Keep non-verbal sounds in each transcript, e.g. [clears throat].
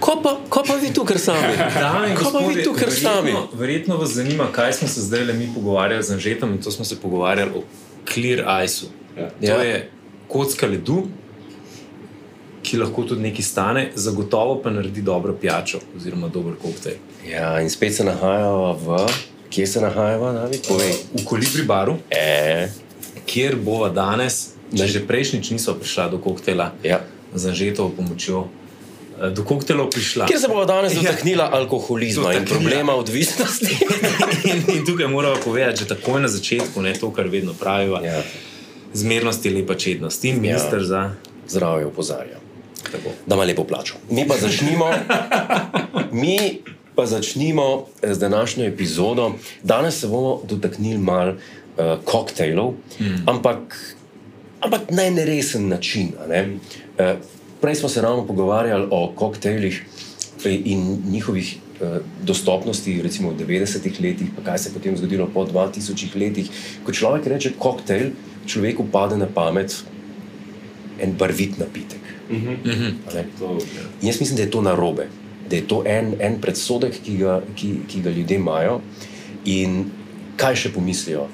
Ko pa, vi tukaj sami? [laughs] Dame in Ko pa vi tukaj sami? verjetno, verjetno vas zanima, kaj smo se zdaj le mi pogovarjali z Anžetom in to smo se pogovarjali o Clear Iceu. Ja. To Ja. je kocka ledu, ki lahko tudi nekaj stane, zagotovo pa naredi dobro pijačo oziroma dober koktejl. Ja, in spet se nahajamo v. Kje se nahajamo, David? Povej. V Kolibri baru, E, kjer bova danes, če že prejšnjič niso prišla do koktejla ja. z Anžetovo pomočjo, eh, do koktejlov prišla. Kjer se bomo danes [laughs] Ja. dotaknila alkoholizma in Dotaknila. problema odvisnosti? [laughs] in, in tukaj moramo povedati, že takoj na začetku, ne to, kar vedno pravijo. ja, Zmernost je lepa čednost in minister ja. za. zdravje opozarja. Tako. da ima lepo plačo. Mi pa začnimo, [laughs] mi pa začnimo z današnjo epizodo. Danes se bomo dotaknili malo uh, koktejlov, mm. ampak, ampak na en resen način. Uh, prej smo se ravno pogovarjali o koktejlih in njihovih uh, dostopnosti, recimo v 90-ih letih, pa kaj se je potem zgodilo po 2000 letih. Ko človek reče koktejl, človeku pade na pamet en barvit napitek. To, In jaz mislim, da je to narobe, da je to en, en predsodek, ki ga, ki, ki ga ljudje imajo. In kaj še pomislijo?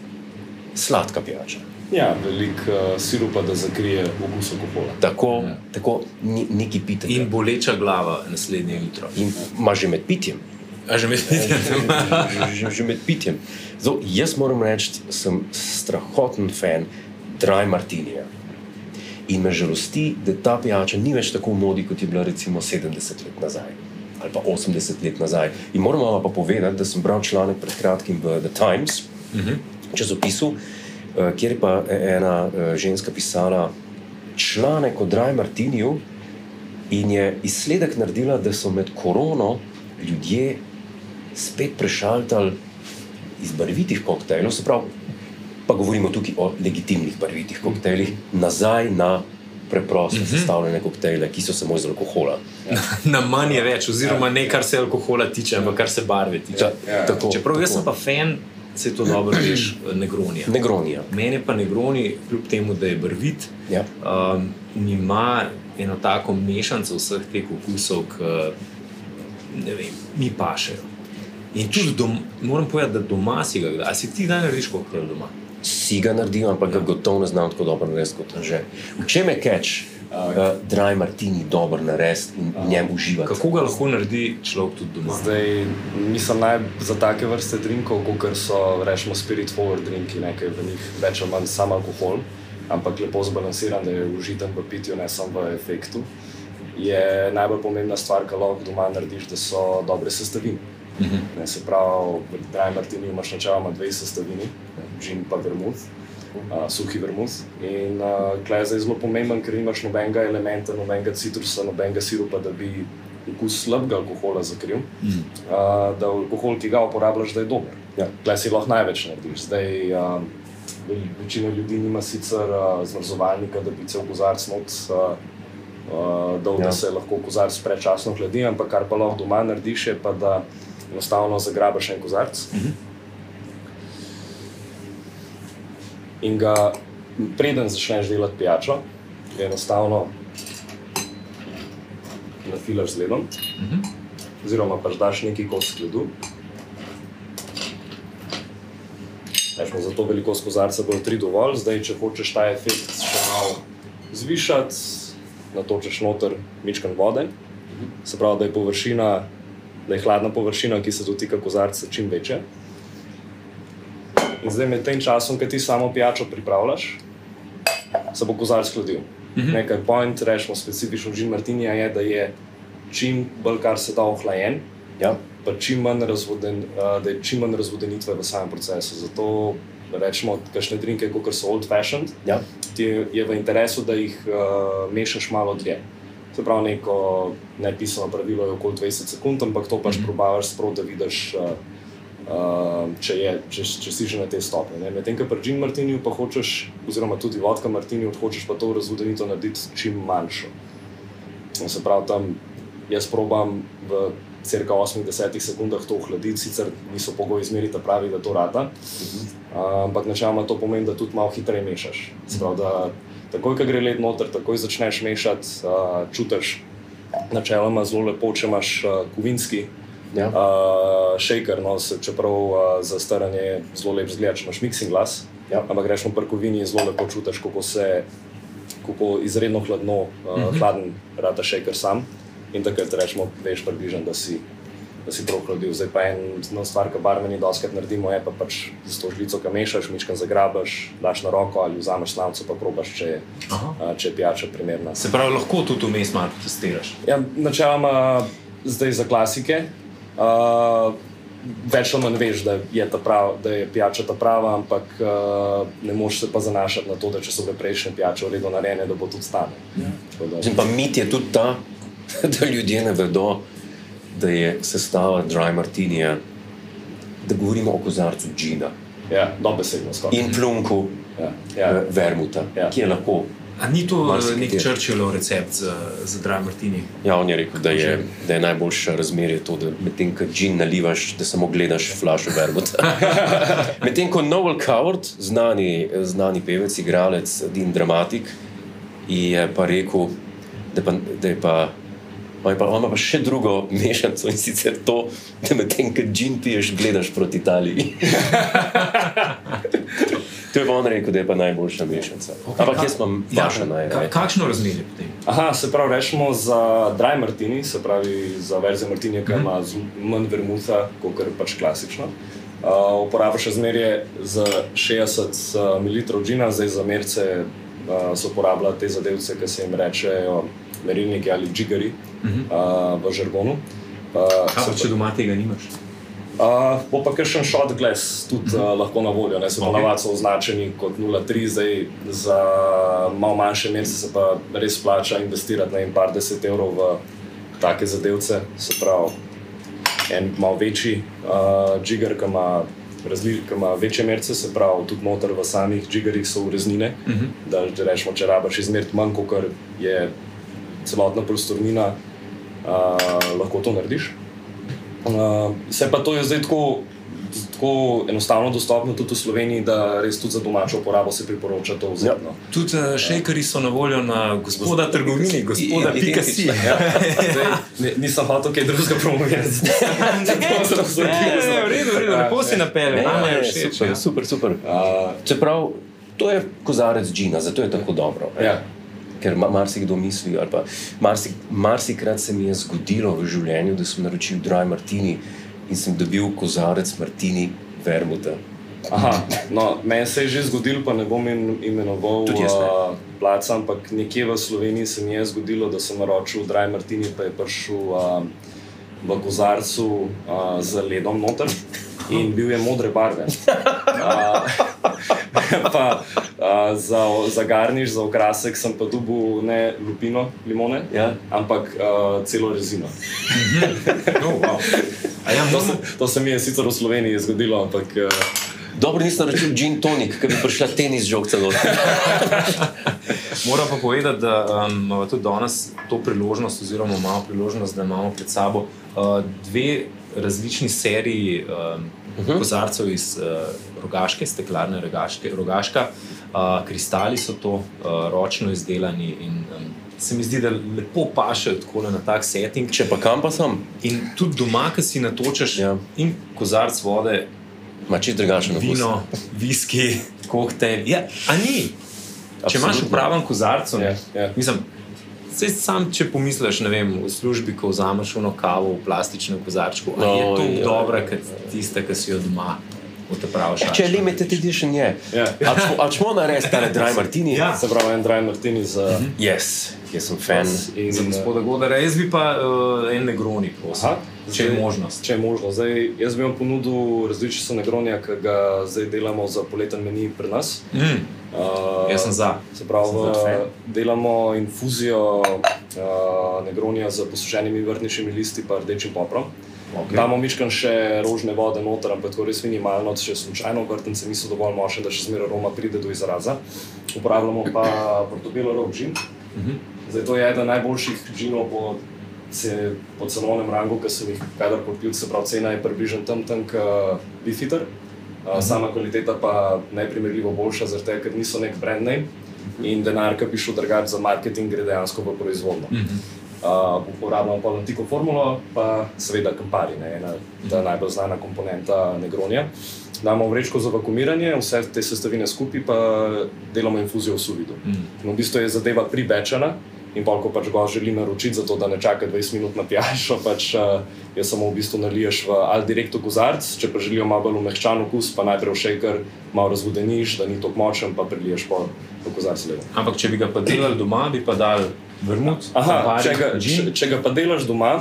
Sladka pijača. ja, veliko uh, sirupa, da zakrije okus alkohola. Tako, Ja. tako ni, neki pitanje. In boleča glava naslednje jutro. In ima že med pitjem. A že mislite, da [laughs] Že, že, že med pitjem. Zdaj, jaz moram reči, sem strahoten fan Dry Martinija. In me žalosti, da ta pijača ni več tako v modi, kot je bila recimo 70 let nazaj ali pa 80 let nazaj. In moram vam pa povedati, da sem bral članek pred kratkim v The Times, uh -huh. časopisu, eh, kjer je pa ena eh, ženska pisala članek o Dry Martiniju in je izsledek naredila, da so med korono ljudje spet prešaltali iz barvitih koktejlov, se pravi, pa govorimo tukaj o legitimnih barvitih koktejlih, nazaj na preprosto sestavljene koktejle, ki so samo iz alkohola. [laughs] na manj je več, oziroma ne kar se alkohola tiče, ampak kar se barve tiče. Ja, Ja. tako, Čeprav jaz tako. sem pa fan, se to dobro [clears throat] veš, Negronija. Negronija. Meni je pa Negroni, kljub temu, da je barvit, Ja. um, ima eno tako mešanico vseh teh okusov, ki ne vem, mi pašejo. In tudi dom, moram povedati, da doma si ga, a si ti kdaj narediš koktejl doma? Si ga naredil, ampak ga gotovo ne znam tako dobro narediti kot že. V čem je catch? Uh, Dry Martini dobro narediti in v njem uživati. Kako ga lahko naredi človek tudi doma? Zdaj, nisem naj za take vrste drinkov, kot so rečemo spirit forward drinki, nekaj v njih več ali manj sam alkohol, ampak lepo zbalansiran, da je užiten v pitju, ne samo v efektu. Je najbolj pomembna stvar, kar lahko doma narediš, da so dobre sestavine. Ne, se pravi, v Dry Martini imaš načeloma dve sestavini, gin pa vermouth, uh, suhi vermouth. In uh, klej je zelo pomemben, ker nimaš nobenega elementa, nobenega citrusa, nobenega sirupa, da bi okus slabega alkohola zakril. Mm. Uh, da alkohol, ki ga uporabljaš, da je dober. Ja. Klej si lahko največ narediš. Zdaj, uh, večina ljudi nima sicer uh, zmrzovalnika, da bi cel kozarc not. Uh, Uh, da, Ja. da se lahko kozarc prečasno hladi, ampak kar pa lahko doma narediš, je pa da enostavno zagrabiš en kozarc in ga, preden začneš delati pijačo, enostavno nafilaš z ledom, oziroma pač daš neki kos ledu. Rečemo, za to velikost kozarca bo tri dovolj, zdaj če hočeš ta efekt še malo zvišati, natočeš noter mičkan vode, se pravi, da je površina, da je hladna površina, ki se dotika kozarca, čim večja. In zdaj med tem časom, ki ti samo pijačo pripravljaš, se bo kozarc hladil. -hmm. Nekaj point, rečemo specifično Gin Martinija je, da je čim bolj kar se da ohlajen, Ja. pa čim manj, razvoden, da je čim manj razvodenitve v samem procesu. Zato rečemo, kakšne drinke, kot so old fashioned, Ja. ti je, je v interesu, da jih uh, mešaš malo dlje. Se pravi, neko nepisano pravilo je okoli 20 sekund, ampak to pač mm -hmm. probavaš sproti, da vidiš, uh, uh, če, je, če, če si že na te stopnje. Medtem ko pri Gin Martiniju pa hočeš, oziroma tudi vodka Martiniju, hočeš pa to razvodenitev narediti čim manjšo. In se pravi, tam jaz probam v cirka 8-10 sekundah to ohladiti, sicer niso pogoji izmeriti pravi, da to rata. Uh, ampak načeloma to pomeni, da tudi malo hitreje mešaš. Sprav, da takoj, ko gre led noter, takoj začneš mešati, uh, čutiš načeloma zelo lepo, če imaš uh, kovinski. Ja. Uh, shaker, no, se, čeprav uh, za staranje zelo lep zgled, če imaš mixing glas. Ja. Ampak greš v prkovini in zelo lepo čutiš, kako se kako izredno hladno, uh, Mhm. -huh. hladen rata shaker sam. In takrat rečemo, veš približno, da si. Da si prav hladil. Zdaj pa ena stvar, ki barveni doskrat naredimo, je pa pač z to žlico, ki mešaš, miškan zagrabaš, daš na roko ali vzameš slanco, pa probaš, če Aha. če je pijača primerna. Se pravi, lahko tudi vmes malo testiraš. Ja, načeloma, zdaj za klasike. Uh, več ali manj veš, da je, prav, da je pijača ta prava, ampak uh, ne moreš se pa zanašati na to, da če so bile prejšnje pijače v redu narejene, da bo tudi stane. Ja. Mislim, pa mit je tudi ta, [laughs] da ljudje ne vedo, da je sestava dry martinija, da govorimo o kozarcu džina Ja, dobesedno skoraj. in plunku Ja, ja. ja. vermuta, Ja. ki je lahko. A ni to Marsikateri. nek Churchillov recept za, za Dry Martini? Ja, on je rekel, da je, da je najboljše razmerje to, da medtem ko džin nalivaš, da samo gledaš flašo vermuta. [laughs] medtem ko Noel Coward, znani, znani pevec, igralec in dramatik, je pa rekel, da, pa, da je pa. On ima pa, on ima pa še drugo mešanico in sicer to, da medtem ko džin piješ, gledaš proti Italiji. [laughs] to je pa on rekel, da je pa najboljša mešanica. Okay, Ampak jaz imam vašo ka, najraje. kakšno razmerje potem? Aha, se pravi, rečemo za dry martini, se pravi za verzijo martinija, ki ima zelo manj vermuta, kot je pač klasično. Uh, uporabljaš razmerje za 60 ml džina, zdaj za merce uh, se uporablja te zadevce, ki se jim rečejo merilniki ali džigari uh, v žargonu. Uh, Kaj pa, če doma tega nimaš? Uh, bo pa še en shot glass tudi uh, lahko na voljo. Ne, se Ok. ponavadi so označeni kot 0,3, zdaj za malo manjše mesece se pa res plača investirati na en par deset evrov v take zadevce. Se pravi, en malo večji uh, jigger, ki ima, razli, ki ima večje merce, se pravi, tudi noter v samih jiggerjih so ureznine. Uh -huh. Da, če rečemo, če rabaš izmeriti manj, kot je celotna prostornina, uh, lahko to narediš. Uh, se pa to je zdaj tako, tako enostavno dostopno tudi v Sloveniji, da res tudi za domačo uporabo se priporoča to vzeti. no. Tudi uh, šejkari so na voljo na gospoda trgovini, gospoda I- Pika si. [laughs] identično, Ja, zdaj, ne, nisem hotel kaj drugega promovirati. [laughs] Ne, v redu, v redu, lepo si napelje, nam je všeč. super, ja. super, super. Uh, Čeprav to je kozarec džina, zato je tako dobro. ja. Ker ma- marsikdo misli, ali pa marsik, marsikrat se mi je zgodilo v življenju, da sem naročil dry martini in sem dobil kozarec martini vermuta. Aha, no, meni se je že zgodilo, pa ne bom im- imenoval uh, placa, ampak nekje v Sloveniji se mi je zgodilo, da sem naročil Dry Martini, pa je prišel uh, v kozarcu uh, z ledom noter in bil je modre barve. Uh, [laughs] [laughs] pa, uh, za, za garniš, za okrasek sem pa dobil ne lupino limone, Ja. ampak uh, celo rezino. No, wow. A ja, [laughs] To se, moramo, to se mi je sicer v Sloveniji zgodilo, ampak uh, Dobro, nisem naročil gin tonik, ker bi prišla tenis žogca [laughs] dol. moram pa povedati, da um, imamo tudi danes to priložnost, oziroma imamo priložnost, da imamo pred sabo uh, dve različni seriji um, uh -huh. kozarcev iz uh, rogaške, steklarne rogaške, rogaška. Uh, kristali so to, uh, ročno izdelani in um, se mi zdi, da lepo pašejo tako na tak setting. Če pa kam pa sem, In tudi doma, ki si natočeš Ja. in kozarc vode, ima čist drugačen vino, viski, koktejl. Ja, a ni. Če imaš v Absolutno. pravem kozarcu, Ja, ne, ja. mislim, saj sam, če pomisliš, ne vem, v službi, ko vzameš eno kavo v plastičnem kozarčku, no, je to ja. dobra, kot tista, ki si jo doma. Ja, če je limited edition, je. Ja. A če smo naredili tale dry [laughs] martini? Ja. se pravi en Dry Martini za. Yes, jaz sem fan. In, Za gospoda Godara, jaz bi pa uh, en negroni, prosim, Aha, če je zdaj- možnost. Če je možno. Zdaj, jaz bi vam ponudil različico Negronija, ki ga zdaj delamo za poleten meni pri nas. Mm, Uh, jaz sem za. Se pravi, za fan. delamo infuzijo uh, Negronija z posušenimi vrtničnimi listi in rdečim poprom. Okay. Damo miškan še rožne vode noter, ampak tako res minimalno, če slučajno vrtnice niso dovolj močne, da še zmeraj aroma pride do izraza. Uporabljamo pa portobelo rok džin. Mhm. Zdaj, to je eden najboljših džinov po se po cenovnem rangu, ki sem jih kadarkoli pil, se pravi, cena je približno tam, tam kot Bifiter. Uh, sama kvaliteta pa neprimerljivo boljša, tega, ker niso nek brand name in denar, ki bi šel drugače za marketing, gre dejansko v proizvodno. Uh, uporabljamo pa antiko formulo, pa seveda kampari, ne, ena ta najbolj znana komponenta Negronija. Damo vrečko za vakumiranje, vse te sestavine skupaj, pa delamo infuzijo v suvidu. No, v bistvu je zadeva pribečena in pa, ko pač gost želi naročiti, zato da ne čaka 20 minut na pijačo, pač uh, je samo v bistvu naliješ v ali direkt v kozarc, če pa želijo malo bolj umehčan okus, pa najprej v šejker, malo razvodeniš, da ni tako močen, pa priliješ pa v kozarc levo. Ampak če bi ga pa delali doma, bi pa dal vrmut, Aha, kampari, če ga, če, če ga pa delaš doma,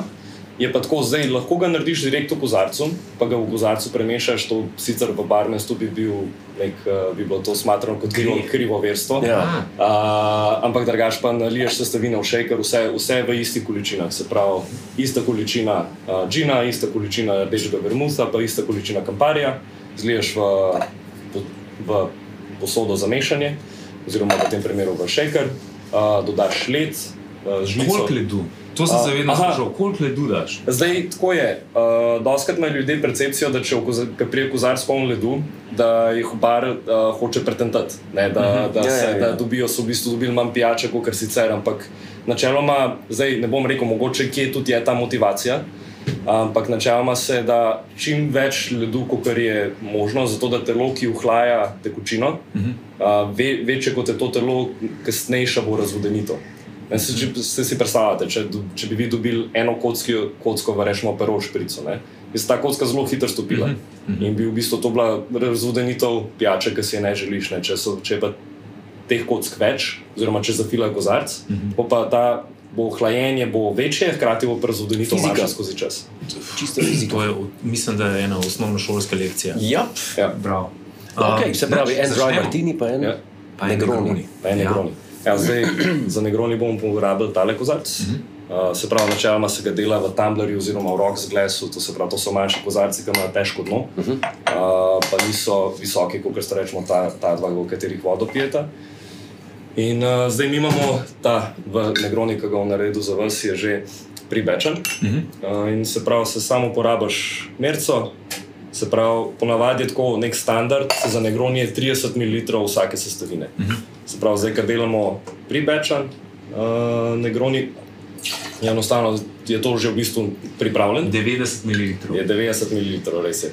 je pa tako zdaj, lahko ga narediš direkt v kozarcu, pa ga v kozarcu premešaš, to sicer v barmenstvu bi, bil, nek, uh, bi bilo to smatrano kot krivo, krivo verstvo. Ja. Uh, ampak drugač pa naliješ sestavine v šejker, vse, vse v istih količinah. Se pravi, ista količina uh, džina, ista količina rdečega vermuta, pa ista količina kamparja, zliješ v, v, v posodo za mešanje, oziroma v tem primeru v šejker, uh, dodaš led, uh, žlico. Koliko ledu? To sem se vedno aha. sprašal, koliko ledu daš? Zdaj, tako je. Uh, Doskrat imajo ljudje percepcijo, da če prije kozarc poln ledu, da jih bar uh, hoče pretentati, ne, da, da, Ja, se, ja, ja. da dobijo, so v bistvu dobili manj pijače, kot sicer. Ampak načeloma, zdaj ne bom rekel, mogoče kje tudi je ta motivacija. Ampak načeloma se da čim več ledu, kot je možno, zato da telo, ki uhlaja tekočino, uh, ve, večje kot je to telo, kasnejša bo razvodenitev. Ne, se, če se si predstavljate, če, če bi vi dobili eno kocko, kocko v rečemo pero šprico, ne, bi se ta kocka zelo hitro stopila in bi v bistvu to bila razvodenitev pijače, ki si je ne želiš. Ne. Če, so, če pa teh kock več, oziroma če zafila kozarc, bo pa ta bo hlajenje bo večje, hkrati bo Fizika. manjša skozi čas. Čisto fiziko. To je, mislim, da je ena osnovna šolska lekcija. Ja, Ja. Bravo. okay, se pravi, en dry martini, pa en Ja. Pa en negroni. Negroni. Pa je negroni. Ja, zdaj, [clears throat] za negroni bomo uporabili tale kozarc. Uh, se pravi, načeloma se ga dela v tumblerju oziroma v rocks glasu, to, se pravi, to so manjši kozarci, ki imajo težko dno, uh, pa niso visoki, kot ste rečemo, ta, ta dva, v katerih vodo pijete. In uh, zdaj mi imamo ta v negroni, ki ga bom naredil za vas, je že pribečen. Uh, in se pravi, se samo uporabiš merco. Se pravi, ponavadi je tako nek standard, za negroni je 30 ml vsake sestavine. Se pravi, zdaj, ko delamo pribečen uh, negroni, je enostavno je to že v bistvu pripravljen. 90 ml. Je 90 ml, res je.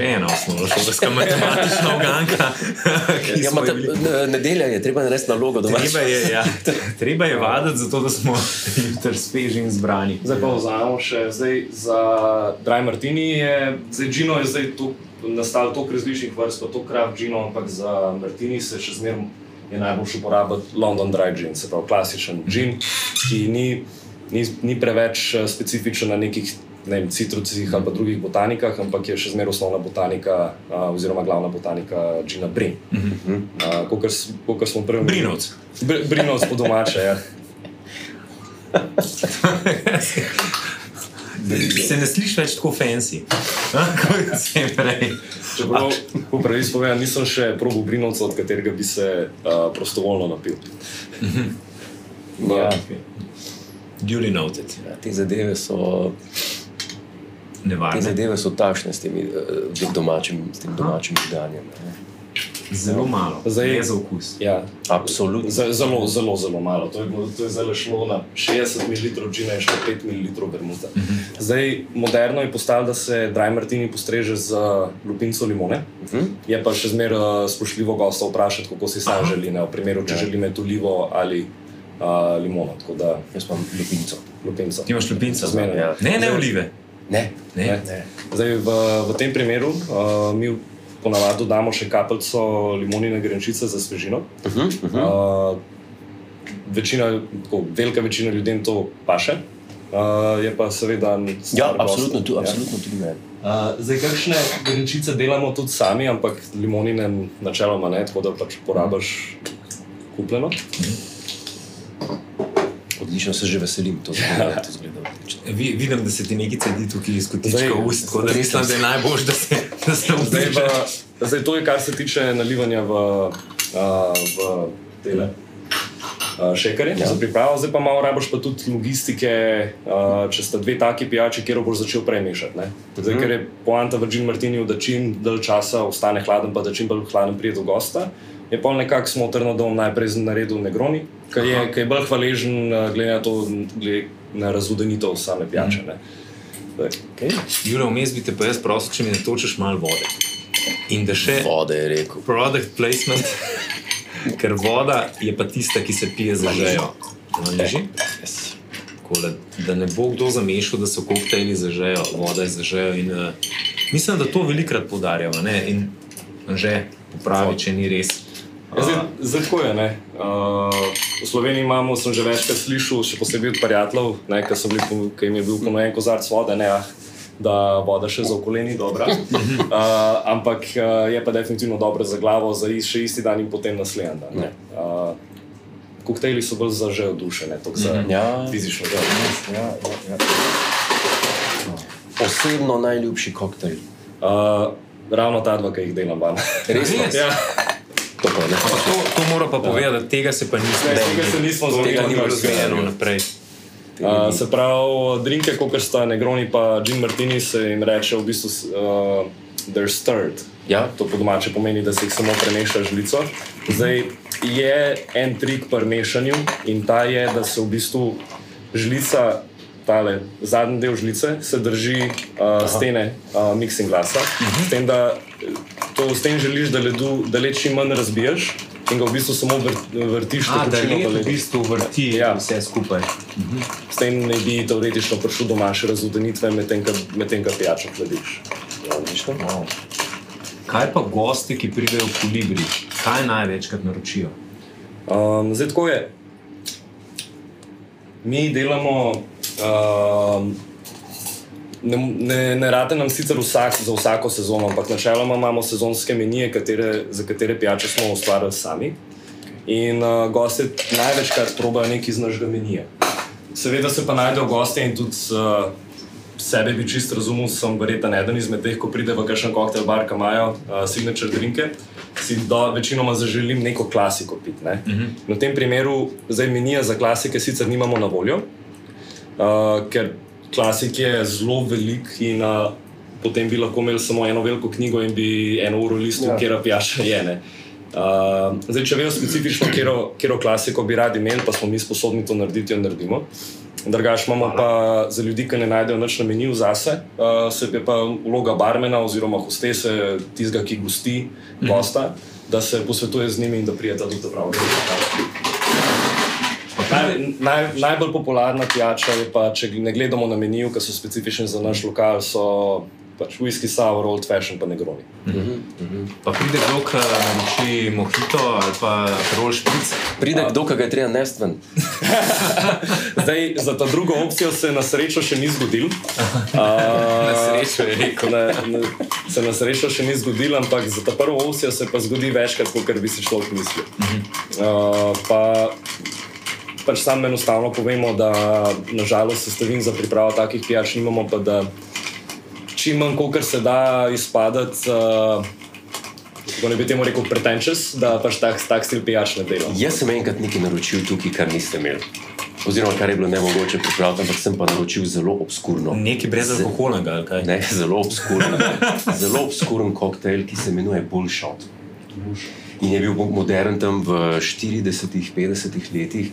Še ena osnovna šolska matematična uganka. [laughs] ki Ja, mate, bili- nedelja je, treba narediti nalogo doma. Treba je, ja, treba je vaditi, zato da smo [laughs] jutri sveži in zbrani. Zdaj pa vzamemo še zdaj za Dry Martini. Je, zdaj Gino je zdaj tu nastal toliko različnih vrst, pa to krav Gino, ampak za Martini se še zmeraj je najboljši uporabljati London Dry Gin, se pravi klasičen gin, ki ni, ni, ni preveč eh, specifičen na nekih ne vem, citrucih ali pa drugih botanikah, ampak je še zmeraj osnovna botanika, uh, oziroma glavna botanika Gina Brin. Uh, Kot smo prej omenili. Brinovc. Br Brinovc po domače, ja. [laughs] Se ne sliši več tako fancy, a, [laughs] kot se je prej. Čeprav, po pravici povedano, nisem še probil brinovca, od katerega bi se uh, prostovoljno napil. Ja. Duly noted. Ja, te zadeve so, te Nevarno. zadeve so takšne s, temi, eh, domačim, s tem domačim žganjem. Zelo malo. Zdaj- Ne za okus. Ja, Absolutno. Zelo, zelo, zelo malo. To je, bilo, to je zdaj šlo na 60 ml džina in še 5 ml vermuta. Zdaj, moderno je postalo, da se dry martini postreže z lupinco limone. Je pa še zmeraj spoštljivo gosta vprašati, kako si sam želi, ne, v primeru, če želi imeti olivo ali uh, limono. Tako da Jaz imam lupinco. lupinco. Ti imaš lupinca. Zmeraj, ja. Ne, ne olive. Ne, Ne. Ne. Zdaj, v, v tem primeru uh, mi ponavadi dodamo še kapljico limonine grenčice za svežino. Uh -huh, uh -huh. Uh, večina, tako, velika večina ljudem to paše. Uh, je pa seveda. Ja, absolutno, tu, absolutno tudi meni. Uh, zdaj, kakšne grenčice delamo tudi sami, ampak limonine načeloma ne, tako da pač porabiš kupljeno. Odlično se že veselim, to zgleda, to zgleda odlično. Vi, vidim, da se ti nekaj cedi tukaj iz kotička ust, tako da mislim, da je najbolj, da se, da se Zdaj, pa, zdaj, to je kar se tiče nalivanja v, uh, v tele. uh, šekarje ja. za pripravo, zdaj pa malo rabiš pa tudi logistike, uh, če sta dve taki pijači, kjer boš začel premešati. ne. Zdaj, Mhm. ker je poanta v Gin Martiniju, da čim dalj časa ostane hladen, pa da čim bolj hladen pride do gosta. Je pa nekako smotrno, da bom najprej naredil Negroni, ki je, ki je bolj hvaležen, uh, glede na to, glede na razudenitev same pijače. ne. Zdaj, Okay. Jure, vmes bi te pa jaz prosil, če mi ne točeš malo vode. In da še Vode je rekel. product placement, [laughs] ker voda je pa tista, ki se pije za žejo. No, leži? Yes. Da, da ne bo kdo zamešal, da so koktejli za žejo, voda je za žejo. In, uh, mislim, da to velikrat poudarjamo. ne, In že popravi, če ni res. Ja, zdaj, zdaj tako je. ne. Uh, v Sloveniji imamo, sem že večkrat slišal, še posebej od prijateljev, ne, ki so bili, ki jim je bil ponujen kozarc vode, ne, ah, da voda še za okolje ni dobra. [laughs] Uh, ampak uh, je pa definitivno dobra za glavo, za še isti dan in potem naslednji dan. ne. Uh, koktejli so bolj za že odušene, tako za Ja. fizično delo. Ja, ja, ja. Osebno najljubši koktejl. Uh, ravno ta dva, ki jih delam vam. Res? Res? [laughs] ja. To pa ne. Ampak to, to mora pa povedati, da tega se pa nismo Ne, tega se nismo Tega zgodili, ni bilo ampak zmerjeno naprej. Uh, se pravi, drinke, kot sta Negroni pa Gin Martini, se jim reče v bistvu, uh, they're stirred. Ja. To po domače pomeni, da se jih samo premeša žlico. Zdaj je en trik pri mešanju in ta je, da se v bistvu žlica, tale zadnji del žlice, se drži uh, stene uh, mixing glasa. Uh -huh. S tem, da to s tem želiš, da, ledu, da led čim manj razbiješ in ga v bistvu samo vr, vrtiš A, da led v bistvu vrti Ja. vse skupaj. S tem ne bi teoretično prišel do manjše razudenitve, medtem ko pijačo hladiš. Ja. Wow. Kaj pa gosti, ki pridejo v kolibri, kaj največkrat naročijo? Um, zdaj tako je. Mi delamo, um, ne, ne, ne rade nam sicer vsak, za vsako sezono, ampak načeloma imamo sezonske menije, katere, za katere pijače smo ustvarili sami. In uh, gosti največkrat probajo nekaj iz našega menija. Seveda se pa najdejo gosti in tudi uh, sebe bi čist razumel, sem verjetno eden izmed teh, ko pride v kakšen koktejl bar, ki imajo uh, signature drinke, si do, večinoma zaželim neko klasiko piti. Ne? Uh -huh. V tem primeru zdaj menija za klasike sicer nimamo na voljo, uh, ker klasik je zelo velik in uh, potem bi lahko imeli samo eno veliko knjigo in bi eno uro listu, ja. kjer pijača je. Ne? Uh, zdaj, če vejo specifično, katero klasiko bi radi imeli, pa smo mi sposobni to narediti, jo naredimo. Drugač imamo pa za ljudi, ki ne najdejo nič na meniju zase, uh, se je pa vloga barmena oziroma hostese, tistega, ki gosti gosta, da se posvetuje z njimi in da prijeta do pravega rezultata. Naj, naj, najbolj popularna pijača je pa, če ne gledamo na meniju, ki so specifični za naš lokal, so pač whisky, sour, old fashion, pa negroni. Pa pride kdo, ki naroči mohito ali pa rol špric. Pride kdo, ki ga je treba nesti ven. [laughs] Zdaj, za ta drugo opcijo se na srečo še ni zgodil. Na srečo je rekel. Ne, ne, se na srečo še ni zgodil, ampak za ta prvo opcijo se pa zgodi večkrat, kot bi si človek mislil. Uh, pa, pač samo enostavno povemo, da nažalost sestavin za pripravo takih pijač nimamo, pa da čim manj, kot se da izpadati. Uh, Kako ne bi temu rekel, pretentious, da pač tak, tak stil pijač ne dela. Jaz sem enkrat nekaj naročil tukaj, kar niste imeli. Oziroma, kar je bilo ne mogoče pripraviti, ampak sem pa naročil zelo obskurno. Nekaj brez alkoholnega ali kaj. Ne, zelo obskuren, [laughs] zelo obskuren koktejl, ki se imenuje Bullshot. In je bil mo- modern tam v 40-50 letih,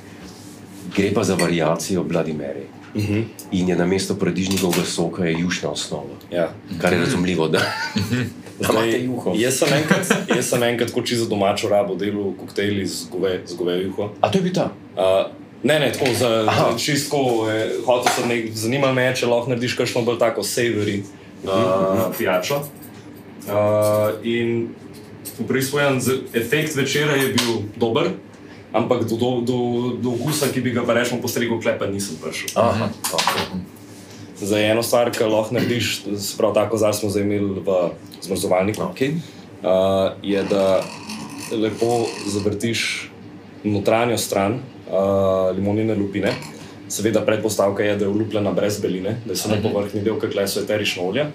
gre pa za variacijo Bloody Mary. Uh -huh. In je na mesto paradižnikovega soka je jušna osnova. Ja. Kar je razumljivo, da, [laughs] da imate juho. jaz sem enkrat, jaz sem enkrat kot čisto za domačo rabo delal koktejli z, gove, z govejo juho. A to je bil ta? Uh, ne, ne, tako za, Aha. čistko, eh, hotel sem nek, zanimalo me, če lahko narediš kakšno bolj tako savory uh, pijačo. Uh, in v bistvu efekt večera je bil dober, ampak do, do, do, do okusa, ki bi ga pa rečemo postregel klepa, nisem prišel. Aha, okay. Za eno stvar, ki lahko narediš, sprav tako zdaj smo zdaj imeli v zmrzovalniku. Okay. uh, je, da lepo zavrtiš notranjo stran uh, limonine lupine. Seveda, predpostavka je, da je olupljena brez beline, da je samo površni del, ki kleso eterično olje.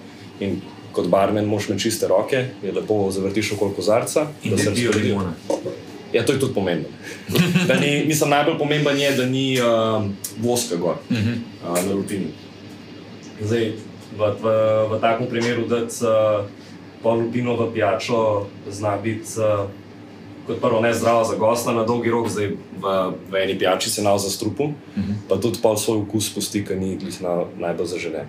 In kot barmen moš imeti čiste roke, je lepo zavrtiš okoli kozarca, In da se razporedijo. limona. Ja, to je tudi pomembno. [laughs] Da Ni, mislim, najbolj pomemben je, da ni uh, voska gor uh -huh. uh, na lupini. Zdaj, v, v, v takem primeru, da uh, pol lupino v pijačo zna biti uh, kot prvo nezdravo za gosta na dolgi rok, zdaj v, v eni pijači se nav za strupu, uh -huh. pa tudi pol svoj okus pusti, ki ni glih na, najbolj zaželen.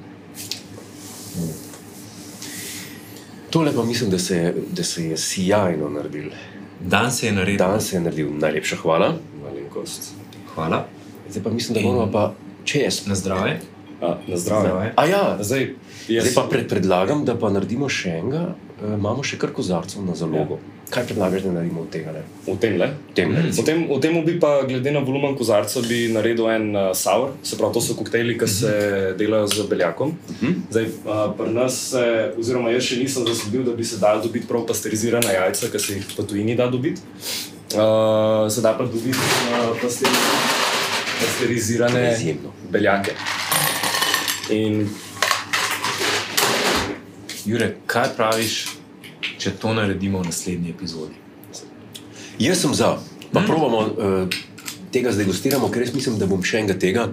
Tole pa mislim, da se, da se je sjajno naredil. Dan se je naredil. Dan se je naredil, najlepša hvala. Malenkost. Hvala. Zdaj pa mislim, da moramo pa čez. Na zdravje. A, na zdravje. Zdravje. A ja, Zdaj, jaz, zdaj pa pred, predlagam, da pa naredimo še enega, e, imamo še kar kozarcev na zalogo. Ja. Kaj predlagaš, da naredimo od tega? Ne? v tem le. Tem, ne? V tem, v tem bi pa, glede na volumen kozarca, bi naredil en uh, sour, se pravi, to so koktejli, ki se delajo z beljakom. Zdaj, uh, pri nas, se, oziroma jaz še nisem zasledil, da bi se dal dobiti prav pasterizirana jajca, ki se jih v tujini da dobiti. Uh, se da pa dobiti uh, pasteri, pasterizirane Izjemno. beljake. In Jure, kaj praviš, če to naredimo v naslednji epizodi? Jaz sem za, pa mm. probamo. Uh, Tega zdaj gostiramo, ker res mislim, da bom še enega tega,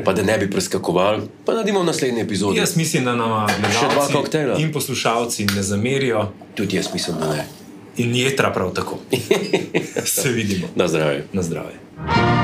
pa da ne bi preskakoval, pa naredimo v naslednji epizodi. Jaz mislim, da nam Še dva koktejla. in poslušalci ne zamerijo, Tudi jaz mislim, da ne. in jedra prav tako. [laughs] Se vidimo. Na zdravje. Na zdravje.